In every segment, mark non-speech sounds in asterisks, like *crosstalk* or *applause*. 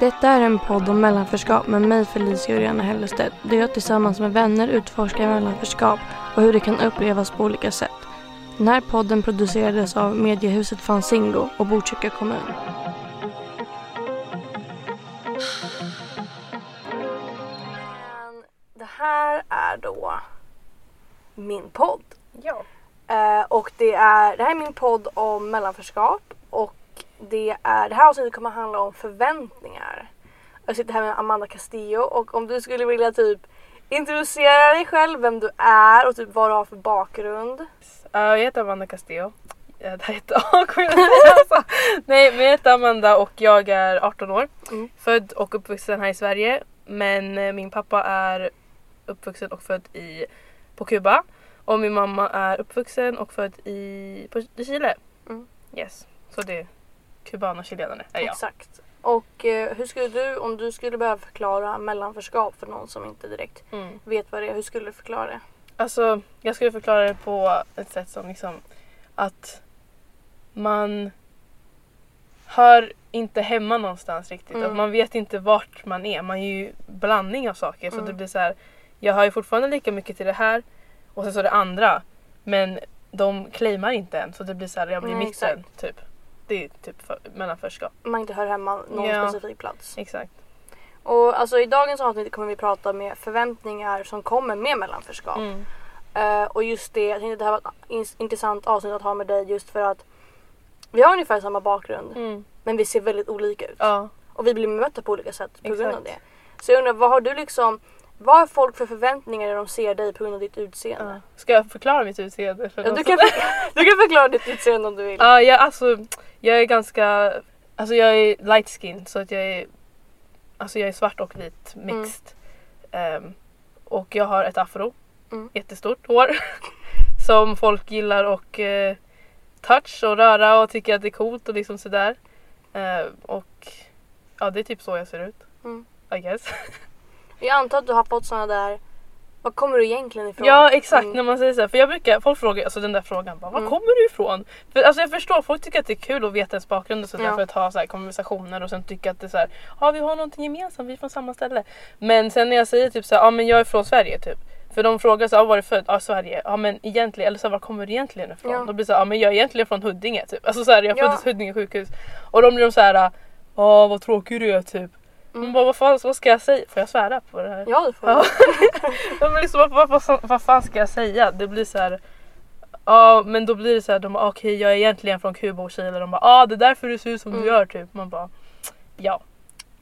Detta är en podd om mellanförskap med mig Felicia Uriana Hellestedt där jag tillsammans med vänner utforskar mellanförskap och hur det kan upplevas på olika sätt. Den här podden producerades av mediehuset Fanzingo och Botkyrka kommun. Det här är då min podd. Ja. Eh, och det, är, det här är min podd om mellanförskap och det, är, det här avsnittet kommer handla om förväntningar. Jag sitter här med Amanda Castillo och om du skulle vilja typ introducera dig själv, vem du är och typ vad du har för bakgrund. Uh, jag heter Amanda Castillo. Ja, det här är alltså. Nej men jag heter Amanda och jag är 18 år. Mm. Född och uppvuxen här i Sverige. Men eh, min pappa är uppvuxen och född i, på Kuba. Och min mamma är uppvuxen och född i, på, i Chile. Mm. Yes. Så det är kuban och chilenare är jag. Exakt. Och eh, hur skulle du, om du skulle behöva förklara mellanförskap för någon som inte direkt Mm. vet vad det är, hur skulle du förklara det? Alltså jag skulle förklara det på ett sätt som liksom att man hör inte hemma någonstans riktigt. Mm. Att man vet inte vart man är. Man är ju blandning av saker. Så Mm. det blir så här. Jag har ju fortfarande lika mycket till det här och sen så det andra. Men de claimar inte än så det blir så här, jag blir Nej, mixen typ. Det är typ för, mellanförskap. Man inte hör hemma någon Ja. specifik plats. Exakt. Och alltså i dagens avsnitt kommer vi prata med förväntningar som kommer med mellanförskap. Mm. Eh, och just det, jag tänkte att det här var ett in- intressant avsnitt att ha med dig just för att vi har ungefär samma bakgrund Mm. men vi ser väldigt olika ut. Ja. Och vi blir bemötta på olika sätt på grund av Exakt. det. Så jag undrar, vad har du liksom, vad har folk för förväntningar när de ser dig på grund av ditt utseende? ja. Ska jag förklara mitt utseende? för Ja, du, kan, *laughs* du kan förklara ditt utseende om du vill. Ja, jag, alltså, jag är ganska... Alltså jag är light skin så att jag är... Alltså jag är svart och vit mixed. Ehm, och jag har ett afro. Mm. Jättestort hår. *laughs* som folk gillar och uh, touch och röra och tycker att det är coolt och liksom sådär. Ehm, och ja, det är typ så jag ser ut. Mm. I guess. *laughs* Jag antar att du har fått såna där, var kommer du egentligen ifrån? Ja exakt Mm. när man säger så här, för jag brukar, folk frågar alltså den där frågan bara, var Mm. kommer du ifrån? För, alltså jag förstår, folk tycker att det är kul att veta ens bakgrund och sådär Ja. för att ha så här, konversationer och sen tycka att det är så här, ja vi har någonting gemensamt, vi är från samma ställe. Men sen när jag säger typ så här, ja men jag är från Sverige typ. För de frågar så här, var är du född? Ja Sverige. Ja men egentligen, eller så här, var kommer du egentligen ifrån? Ja. Då blir det så här, ja men jag är egentligen från Huddinge typ. Alltså så här, jag Ja. föddes i Huddinge sjukhus. Och de blir de så här, ja vad tråkig du är typ. Man bara, vad, fan, vad ska jag säga? Får jag svära på det här? Ja, du får. Ja. *laughs* Ja, men liksom, vad, vad, vad, vad fan ska jag säga? Det blir så här. Ja men då blir det så här, de bara okej jag är egentligen från Kuba och Chile. De bara ah det är därför du ser ut som Mm. du gör typ. Man bara ja.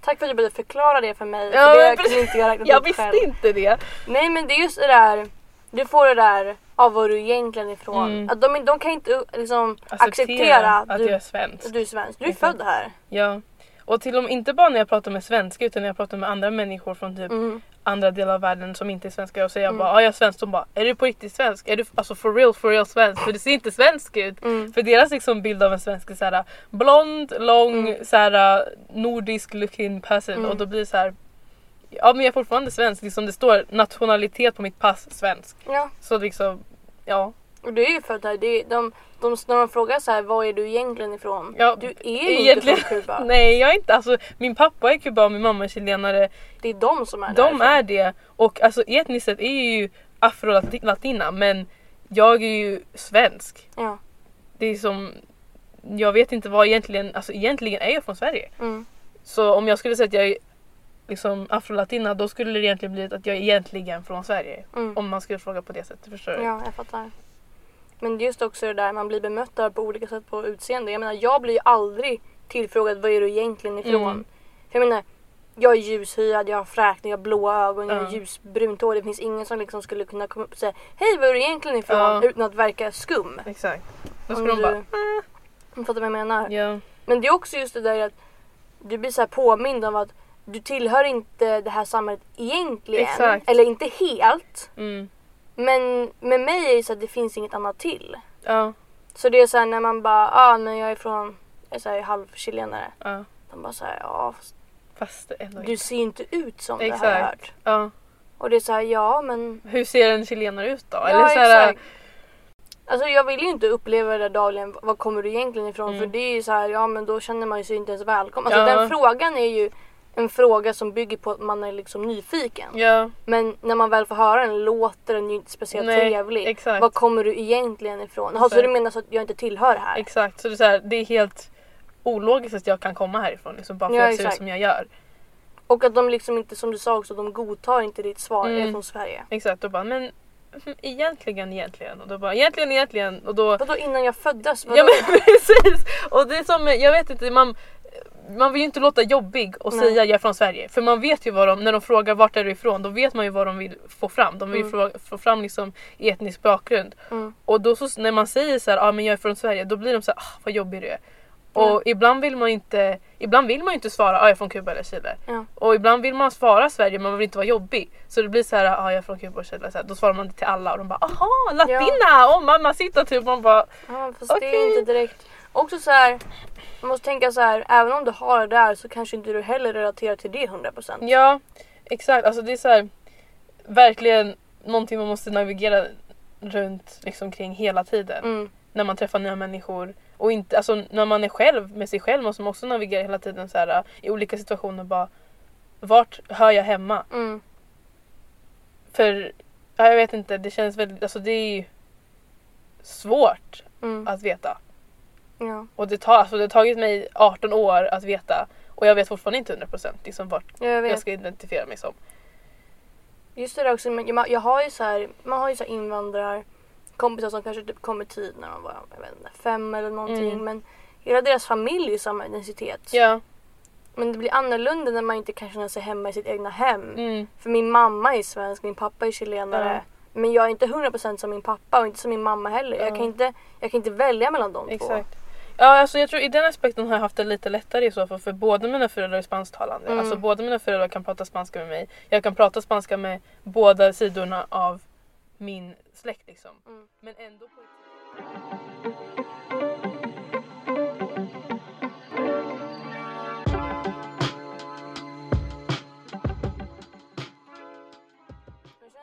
Tack för att du började förklara det för mig. Ja, för det kunde inte jag Jag visste själv. inte det. Nej men det är just det där, du får det där av var du egentligen är ifrån. Mm. Att de, de kan inte liksom, acceptera, att att du, är svensk. att du är svensk. Du är född här. Ja. Och till och med inte bara när jag pratar med svenskar utan när jag pratar med andra människor från typ Mm. andra delar av världen som inte är svenskar och säger Mm. bara ah, jag är svensk. De bara är du på riktigt svensk? Är du alltså for real for real svensk? För det ser inte svensk ut. Mm. För deras liksom bild av en svensk är såhär blond, lång, Mm. såhär nordisk looking person Mm. och då blir det såhär Ja men jag är fortfarande svensk, liksom det står nationalitet på mitt pass svensk. Ja, Så liksom ja. Och du är ju född här. Det de, de, när de frågar så här, var är du egentligen ifrån? Ja, du är ju egentligen- inte från Kuba. *laughs* Nej jag är inte, alltså min pappa är kuban, min mamma är chilenare. Det är de som är De därifrån. är det och alltså etniskt sett är jag ju afro-latina men jag är ju svensk. Ja. Det är som jag vet inte vad egentligen, alltså egentligen är jag från Sverige. Mm. Så om jag skulle säga att jag är liksom afrolatina då skulle det egentligen bli att jag är egentligen från Sverige. Mm. Om man skulle fråga på det sättet, förstår du? Ja, jag fattar. Men det är just också det där man blir bemött där på olika sätt på utseende. Jag menar, jag blir ju aldrig tillfrågad vad är du egentligen ifrån. Mm. För jag menar, jag är ljushyad, jag har fräknar, jag har blåa ögon, jag har ljusbrunt hår. Det finns ingen som liksom skulle kunna komma upp och säga Hej, var är du egentligen ifrån? Utan att verka skum. Exakt. Då skulle de bara Du fattar vad jag menar? ja. Men det är också just det där att du blir så här påmind om att du tillhör inte det här samhället egentligen. Exakt. Eller inte helt. Mm. Men med mig är det så att det finns inget annat till. Ja. Så det är så här när man bara, ah men jag är från, jag är så här, halv chilenare. ja. De bara såhär, ja fast ändå du ser ju inte ut som det har jag Exakt. hört. Ja. Och det är så här, ja men. Hur ser en chilenare ut då? ja Eller så här, exakt. Alltså jag vill ju inte uppleva det där dagligen. Var kommer du egentligen ifrån? Mm. För det är ju så här, ja men då känner man ju sig inte ens välkommen. Alltså Ja. den frågan är ju en fråga som bygger på att man är liksom nyfiken. Ja, Men när man väl får höra den låter den ju inte speciellt Nej, trevlig. exakt. Var kommer du egentligen ifrån? Jaha, så du menar så att jag inte tillhör här? exakt. Så det är, så här, det är helt ologiskt att jag kan komma härifrån liksom, bara för Ja, att jag ser ut som jag gör. Och att de liksom inte, som du sa också, de godtar inte ditt svar. Mm. från Sverige. Exakt, och bara men mm, egentligen, egentligen. Och då bara egentligen, egentligen. Och då Vadå innan jag föddes? Vadå? Ja men *laughs* precis! Och det är som, jag vet inte, man, man vill ju inte låta jobbig och Nej. säga jag är från Sverige. För man vet ju vad de, när de frågar vart är du ifrån, då vet man ju vad de vill få fram. De vill Mm. få, få fram liksom etnisk bakgrund. Mm. Och då så, när man säger så här, ah, men jag är från Sverige, då blir de så här, ah, vad jobbig du är. Och Mm. ibland vill man inte, ibland vill man inte svara, ah, jag är från Kuba eller Chile. Ja. Och ibland vill man svara Sverige men man vill inte vara jobbig. Så det blir så här, ah, jag är från Kuba och Chile. Så här, då svarar man det till alla och de bara, aha, latina! Oh mamma sitta typ. Man bara, Ja, fast det Okej. är inte direkt. Också så här, man måste tänka så här, även om du har det där så kanske inte du heller relaterar till det 100%. Ja, exakt. Alltså det är så här, verkligen någonting man måste navigera runt liksom kring hela tiden. Mm. När man träffar nya människor. Och inte, alltså, när man är själv med sig själv måste man också navigera hela tiden så här, i olika situationer. Bara, vart hör jag hemma? Mm. För ja, jag vet inte, det känns väldigt, alltså det är ju svårt Mm. att veta. Ja. Och det, tar, alltså det har tagit mig 18 år att veta och jag vet fortfarande inte 100% liksom vart ja, jag jag ska identifiera mig som. Just det där också, men jag, jag har ju så här, man har ju så här invandrarkompisar som kanske typ kom i tid när de var jag vet inte, fem eller någonting. Mm. Men hela deras familj är samma identitet. Ja. Men det blir annorlunda när man inte kan känna sig hemma i sitt egna hem. Mm. För min mamma är svensk, min pappa är chilenare. Men jag är inte 100% som min pappa och inte som min mamma heller. Jag, Ja. kan inte, jag kan inte välja mellan de två. Ja, alltså jag tror i den aspekten har jag haft det lite lättare i så fall för båda mina föräldrar är spansktalande. Mm. Alltså båda mina föräldrar kan prata spanska med mig. Jag kan prata spanska med båda sidorna av min släkt liksom. Mm. Men ändå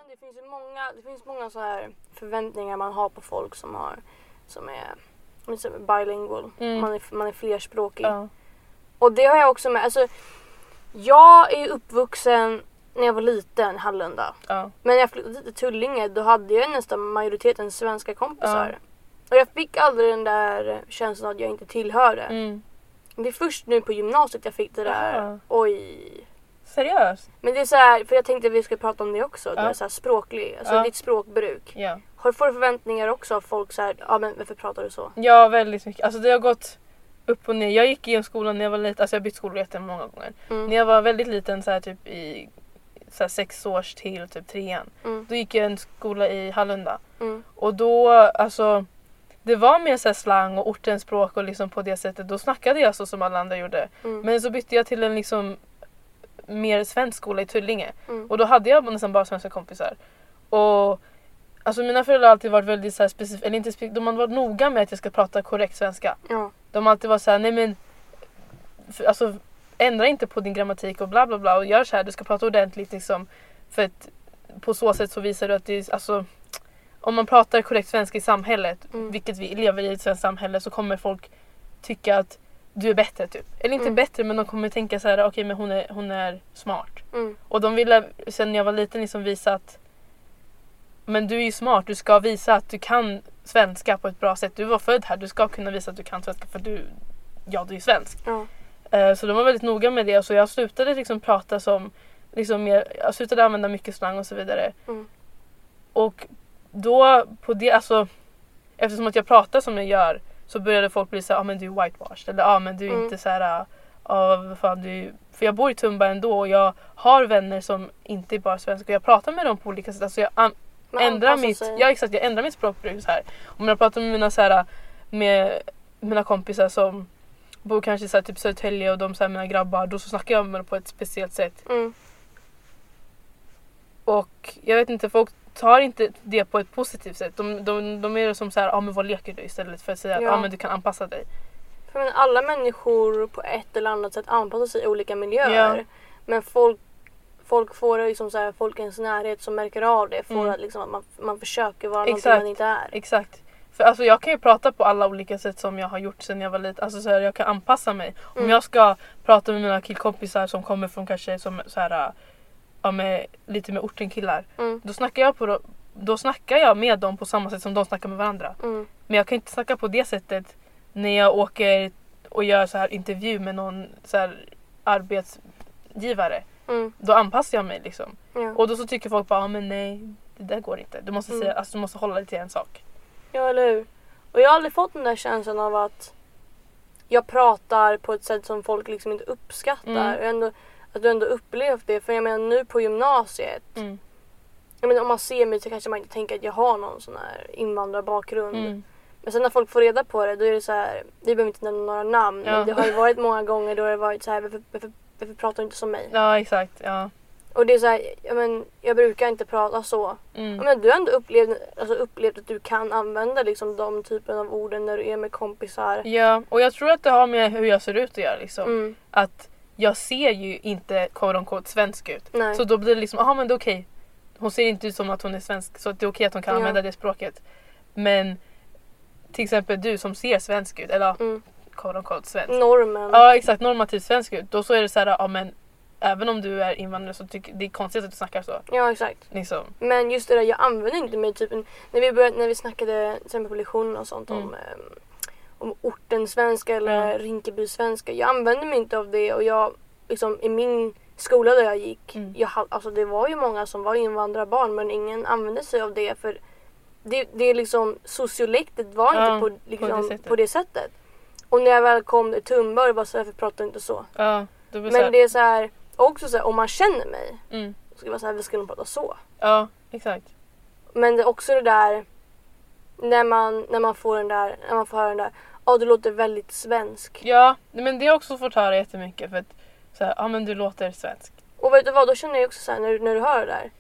det finns många, det finns många så här förväntningar man har på folk som, har, som är bilingual. Mm. Man, är, man är flerspråkig. Ja. Och det har jag också med. Alltså, jag är uppvuxen när jag var liten, Hallunda. Ja. Men när jag flyttade till Tullinge då hade jag nästan majoriteten svenska kompisar. Och jag fick aldrig den där känslan att jag inte tillhörde. Mm. Det är först nu på gymnasiet jag fick det där. Aha. Oj. Seriöst? Men det är så här, för jag tänkte att vi skulle prata om det också. Det Ja. är så här språklig, alltså Ja. ditt språkbruk. Har du förväntningar också av folk så här, ja men varför pratar du så? Ja, väldigt mycket. Alltså det har gått upp och ner. Jag gick i en skola när jag var liten, alltså jag har bytt skola jättemånga gånger. Mm. När jag var väldigt liten, så här, typ i så här, sex års till typ trean. Mm. Då gick jag en skola i Hallunda. Mm. Och då, alltså det var mer så slang och ortens språk och liksom på det sättet. Då snackade jag så som alla andra gjorde. Mm. Men så bytte jag till en liksom mer svensk skola i Tullinge. Mm. Och då hade jag nästan bara svenska kompisar. Och alltså mina föräldrar har alltid varit väldigt så specifika, eller inte specifika, de har varit noga med att jag ska prata korrekt svenska. Ja. De har alltid varit såhär, nej men för, alltså ändra inte på din grammatik och bla bla bla och gör så här, du ska prata ordentligt liksom. För att på så sätt så visar du att det är, alltså om man pratar korrekt svenska i samhället, Mm. vilket vi lever i ett svenskt samhälle, så kommer folk tycka att du är bättre typ. Eller inte Mm. bättre men de kommer tänka så här: okej men hon är, hon är smart. Mm. Och de ville sen när jag var liten liksom visa att men du är ju smart, du ska visa att du kan svenska på ett bra sätt. Du var född här, du ska kunna visa att du kan svenska för du, ja du är svensk. Ja. Eh, Så de var väldigt noga med det så jag slutade liksom prata som, liksom mer, jag slutade använda mycket slang och så vidare. Mm. Och då på det, alltså eftersom att jag pratar som jag gör så började folk bli såhär, ja ah, men du är whitewashed eller ja ah, men du är Mm. inte såhär, ja ah, vad fan du är-" För jag bor i Tumba ändå och jag har vänner som inte är bara svenska och jag pratar med dem på olika sätt. Alltså jag ändrar anpassar mitt, sig. ja, exakt, jag ändrar mitt språkbruk så här. Om jag pratar med mina, så här, med mina kompisar som bor kanske så här, typ Södertälje och de så här, mina grabbar, då så snackar jag med dem på ett speciellt sätt. Mm. Och jag vet inte, folk tar inte det på ett positivt sätt. De, de, de är som så här, ah, men vad leker du? Istället för att säga att Ja. ah, men du kan anpassa dig. För men alla människor på ett eller annat sätt anpassar sig i olika miljöer. Ja. Men folk, folk får det liksom så här, folkens närhet som märker av det. Får Mm. att, liksom, att man, man försöker vara någonting Exakt. man inte är. Exakt. För alltså jag kan ju prata på alla olika sätt som jag har gjort sen jag var liten. Alltså så här, jag kan anpassa mig. Mm. Om jag ska prata med mina killkompisar som kommer från kanske som så här, ja, med, lite med orten killar. Mm. Då snackar, jag på, då snackar jag med dem på samma sätt som de snackar med varandra. Mm. Men jag kan inte snacka på det sättet när jag åker och gör så här intervju med någon så här arbetsgivare. Mm. Då anpassar jag mig liksom. Ja. Och då så tycker folk bara, ah, men nej det där går inte. Du måste, Mm. säga, alltså, du måste hålla dig till en sak. ja, eller hur? Och jag har aldrig fått den där känslan av att jag pratar på ett sätt som folk liksom inte uppskattar. Mm. Ändå, att du ändå upplevt det. För jag menar nu på gymnasiet. Mm. Jag menar, om man ser mig så kanske man inte tänker att jag har någon sån här invandrarbakgrund. Mm. Men sen när folk får reda på det då är det så här. Vi behöver inte nämna några namn. Ja. Men det har ju varit många gånger då det varit så här. Varför, varför, varför pratar du inte som mig? Ja exakt. Ja. Och det är så här. Ja, men, jag brukar inte prata så. Mm. Ja, men du har ändå upplevt, alltså, upplevt att du kan använda liksom, de typen av orden när du är med kompisar. ja och jag tror att det har med hur jag ser ut att göra. Liksom. Mm. Att jag ser ju inte quote on quote svensk ut. Nej. Så då blir det liksom, jaha men det är okej. Hon ser inte ut som att hon är svensk så det är okej att hon kan Ja. använda det språket. Men till exempel du som ser svensk ut, eller Mm. Quote on quote svensk. Normen. Ja exakt, normativt svensk ut. Då så är det så här, ja men även om du är invandrare så tycker det är konstigt att du snackar så. Ja exakt. Liksom. Men just det där, jag använder inte mig typ när vi började, när vi snackade till exempel på lektionen och sånt om, Mm. ehm, om orten svenska eller Ja. Rinkeby svenska. Jag använde mig inte av det och jag liksom i min skola där jag gick, Mm. jag, alltså det var ju många som var invandrarbarn men ingen använde sig av det för det, det är liksom sociolektet var Ja, inte på, på liksom, det sättet. på det sättet. Och när jag väl kom till Tumba var så här, varför pratar du inte så? Ja, det så här, Men det är så här, också så här, om man känner mig mm, så ska det vara så här, vi ska nog prata så. Ja exakt. Men det är också det där när man, när man får den där, när man får höra den där, ja du låter väldigt svensk. Ja men det har jag också fått höra jättemycket för att så här, ja men du låter svensk. Och vet du vad, då känner jag också så här, när, när du hör det där,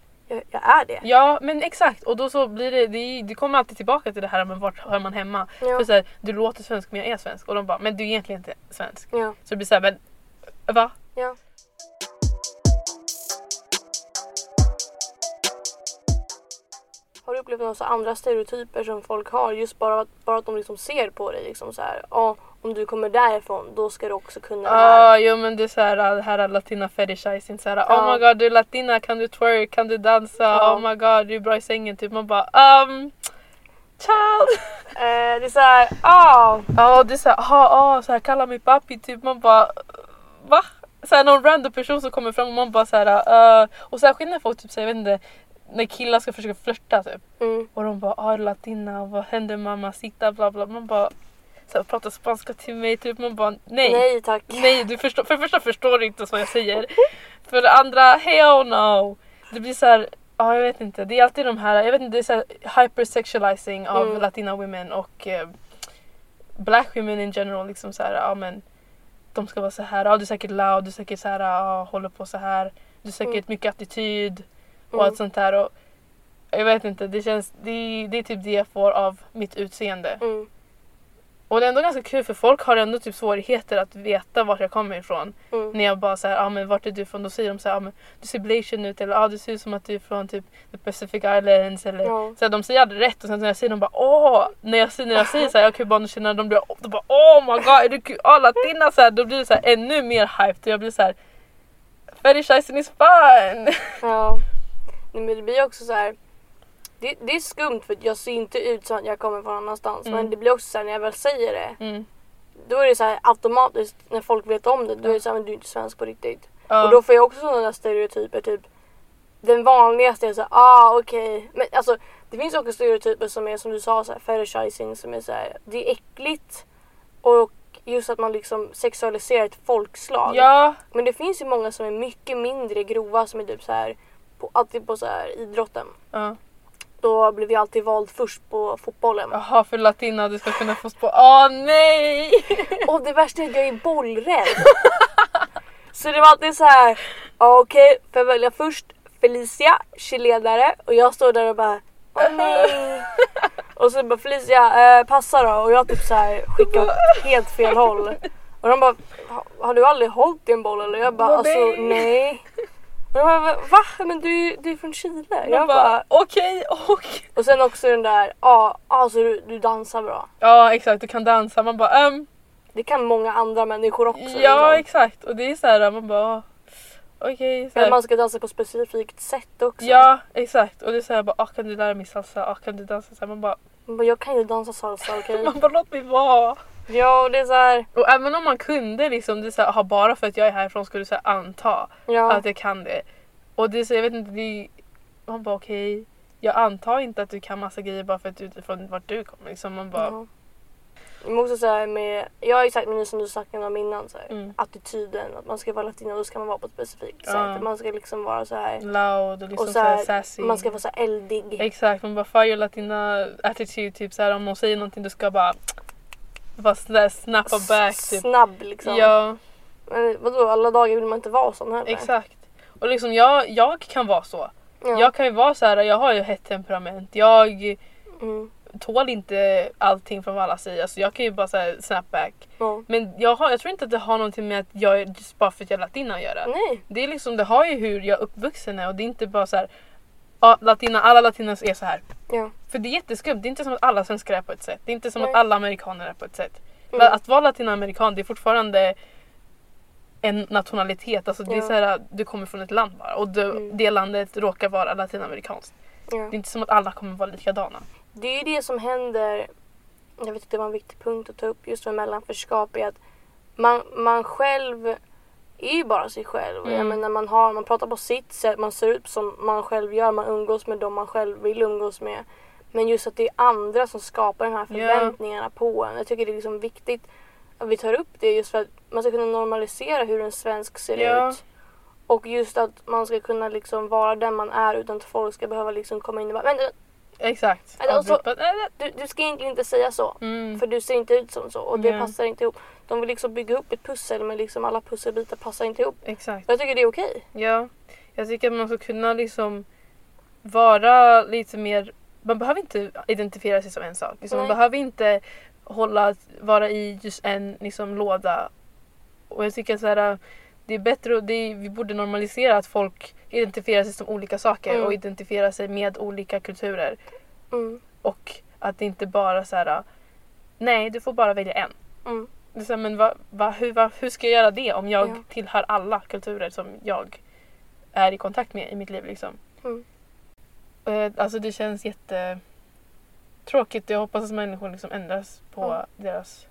jag, är det. Ja men exakt och då så blir det, det, det kommer alltid tillbaka till det här med vart hör man hemma. Ja. För så här, du låter svensk men jag är svensk och de bara men du är egentligen inte svensk. Ja. Så det blir såhär va? ja. Har du upplevt några andra stereotyper som folk har just bara bara att de liksom ser på dig liksom så här, ja om du kommer därifrån då ska du också kunna det Ja här. jo men det är såhär det här latina fetishizing såhär Ja. oh my god du är latina kan du twerk kan du dansa Ja. oh my god du är bra i sängen typ man bara um child. *laughs* Eh, det är så här, ah, Ja det är såhär ha ah så här kalla mig papi typ man bara va? Såhär någon random person som kommer fram och man bara såhär uh, och särskilt när folk typ säger jag vet inte när killar ska försöka flirta typ mm, och de bara ah latina vad händer mamma sitta bla bla man bara så här, prata spanska till mig typ man bara nej nej tack. Nej, du förstår, för det första förstår du inte vad jag säger. För det andra, hell no. Det blir så här, ja jag vet inte. Det är alltid de här, jag vet inte, det är så här hypersexualizing av Mm. latina women och eh, black women in general. Liksom så här, ja men de ska vara så här, ja du är säkert loud, du är säkert så här, ja håller på så här. Du är säkert Mm. mycket attityd och Mm. allt sånt där. Och jag vet inte, det känns, det, det är typ det jag får av mitt utseende. Mm, Och det är ändå ganska kul för folk har ändå typ svårigheter att veta vart jag kommer ifrån. mm. När jag bara säger ah, men vart är du ifrån? Då säger de så här, ah, men du ser blasian ut eller ah, du ser ut som att du är från typ the Pacific Islands eller Ja. så här, de säger aldrig rätt och sen när jag säger de bara åh när jag, när jag säger så här, jag kubaner de blir de bara oh my god är du ah, latina så här, då blir det så här, ännu mer hyped och jag blir så här fetishizing is fun. Ja. *laughs* Men det blir också så här. Det, det är skumt för jag ser inte ut som att jag kommer från annanstans. Mm. Men det blir också så här när jag väl säger det. Mm. Då är det så här automatiskt när folk vet om det. Då är det så här, men du är inte svensk på riktigt. Ja. Och då får jag också sådana där stereotyper. Typ den vanligaste är så här, ah okej. Men alltså det finns också stereotyper som är som du sa så här, fetishizing som är så här, det är äckligt. Och just att man liksom sexualiserar ett folkslag. ja, Men det finns ju många som är mycket mindre grova som är typ så här på, alltid på så här idrotten. ja. Då blir vi alltid vald först på fotbollen. Jaha för latina du ska kunna få spå. Åh nej! *laughs* Och det värsta är att jag är bollrädd. *laughs* så det var alltid så här. ja, okej, får jag välja först Felicia, cheerledare och jag står där och bara åh nej. *laughs* och så bara Felicia, eh, passa då och jag typ så här skickar åt helt fel håll. Och de bara, "Ha- har du aldrig hållit i en boll eller? Jag bara, alltså nej." Och jag bara, va? Men du, är- du är från Chile? Jag Jag bara bara, okej och och sen också den där, ja, alltså du, du dansar bra. ja exakt du kan dansa man bara ehm, Det kan många andra människor också. ja liksom. exakt och det är så här man bara okej så Men här. man ska dansa på ett specifikt sätt också. Ja exakt och det är så här bara ah, kan du lära mig salsa, ah, kan du dansa så här, man bara Man bara, Jag kan ju dansa salsa, okej? *laughs* man bara låt mig vara. Ja, och det är så här, Och även om man kunde liksom, det är så här, aha, bara för att jag är härifrån skulle du så här, anta ja. att jag kan det. Och det är så, jag vet inte, det man bara okej. jag antar inte att du kan massa grejer bara för att du utifrån vart du kommer. Liksom, man bara, Ja. Men också så här med, jag har ju sagt men som du sagt om innan så här, Mm. attityden att man ska vara latina då ska man vara på ett specifikt Ja. sätt. Man ska liksom vara så här, loud och liksom och så så här, här, sassy. man ska vara så här eldig. Exakt, man bara fire latina attitude typ så här om någon säger någonting du ska bara bara sådär snappa back typ. Snabb liksom. Ja, Men vadå alla dagar vill man inte vara sån heller. exakt. Och liksom jag, jag kan vara så. Ja. Jag kan ju vara så här, jag har ju hett temperament. Jag Mm. tål inte allting från vad alla säger. Alltså jag kan ju bara säga snapback. Ja. Men jag, har, jag tror inte att det har någonting med att jag är just bara för att jag är latina att göra. Nej. Det är liksom, det har ju hur jag är uppvuxen är och det är inte bara så här. Ja, latina, alla latinas är så här. Ja. För det är jätteskumt. Det är inte som att alla svenskar är på ett sätt. Det är inte som Nej. att alla amerikaner är på ett sätt. Mm. Att vara latinamerikan det är fortfarande en nationalitet. Alltså det är Ja. så här, du kommer från ett land bara och du, Mm. det landet råkar vara latinamerikanskt. Ja. Det är inte som att alla kommer vara likadana. Det är ju det som händer, jag vet inte det var en viktig punkt att ta upp just med mellanförskap är att man, man själv är ju bara sig själv. Mm. Jag menar, man, har, man pratar på sitt sätt, man ser ut som man själv gör, man umgås med dem man själv vill umgås med. Men just att det är andra som skapar de här förväntningarna på en. Jag tycker det är liksom viktigt att vi tar upp det just för att man ska kunna normalisera hur en svensk ser Ja. ut. Och just att man ska kunna liksom vara den man är utan att folk ska behöva liksom komma in och bara "Vänta, Exakt. Eller också- Avropat. Äh, du, du ska egentligen inte säga så. Mm. För du ser inte ut som så och det Ja. passar inte ihop. De vill liksom bygga upp ett pussel men liksom alla pusselbitar passar inte ihop. Exakt. Jag tycker det är okej. Ja. Jag tycker att man ska kunna liksom vara lite mer... Man behöver inte identifiera sig som en sak. Liksom man behöver inte hålla, vara i just en liksom, låda. Och jag tycker att så här, det är bättre och är, vi borde normalisera att folk identifierar sig som olika saker Mm. och identifierar sig med olika kulturer. Mm. Och att det inte bara så här. nej du får bara välja en. Mm. Det är så här, men va, va, hur, va, hur ska jag göra det om jag Ja. tillhör alla kulturer som jag är i kontakt med i mitt liv liksom. Mm. Eh, Alltså det känns jätte tråkigt. Jag hoppas att människor liksom ändras på deras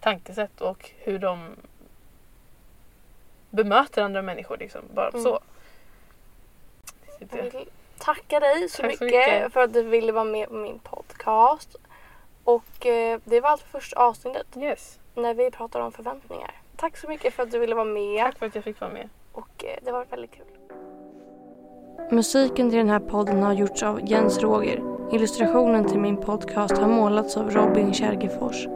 tankesätt och hur de bemöter andra människor. Liksom. Bara Mm. så. Jag vill tacka dig så Tack mycket, så mycket. för att du ville vara med på min podcast. Och eh, det var allt för första avsnittet Yes. när vi pratar om förväntningar. Tack så mycket för att du ville vara med Tack för att jag fick vara med. och eh, det var väldigt kul. Musiken till den här podden har gjorts av Jens Roger. Illustrationen till min podcast har målats av Robin Kärgefors.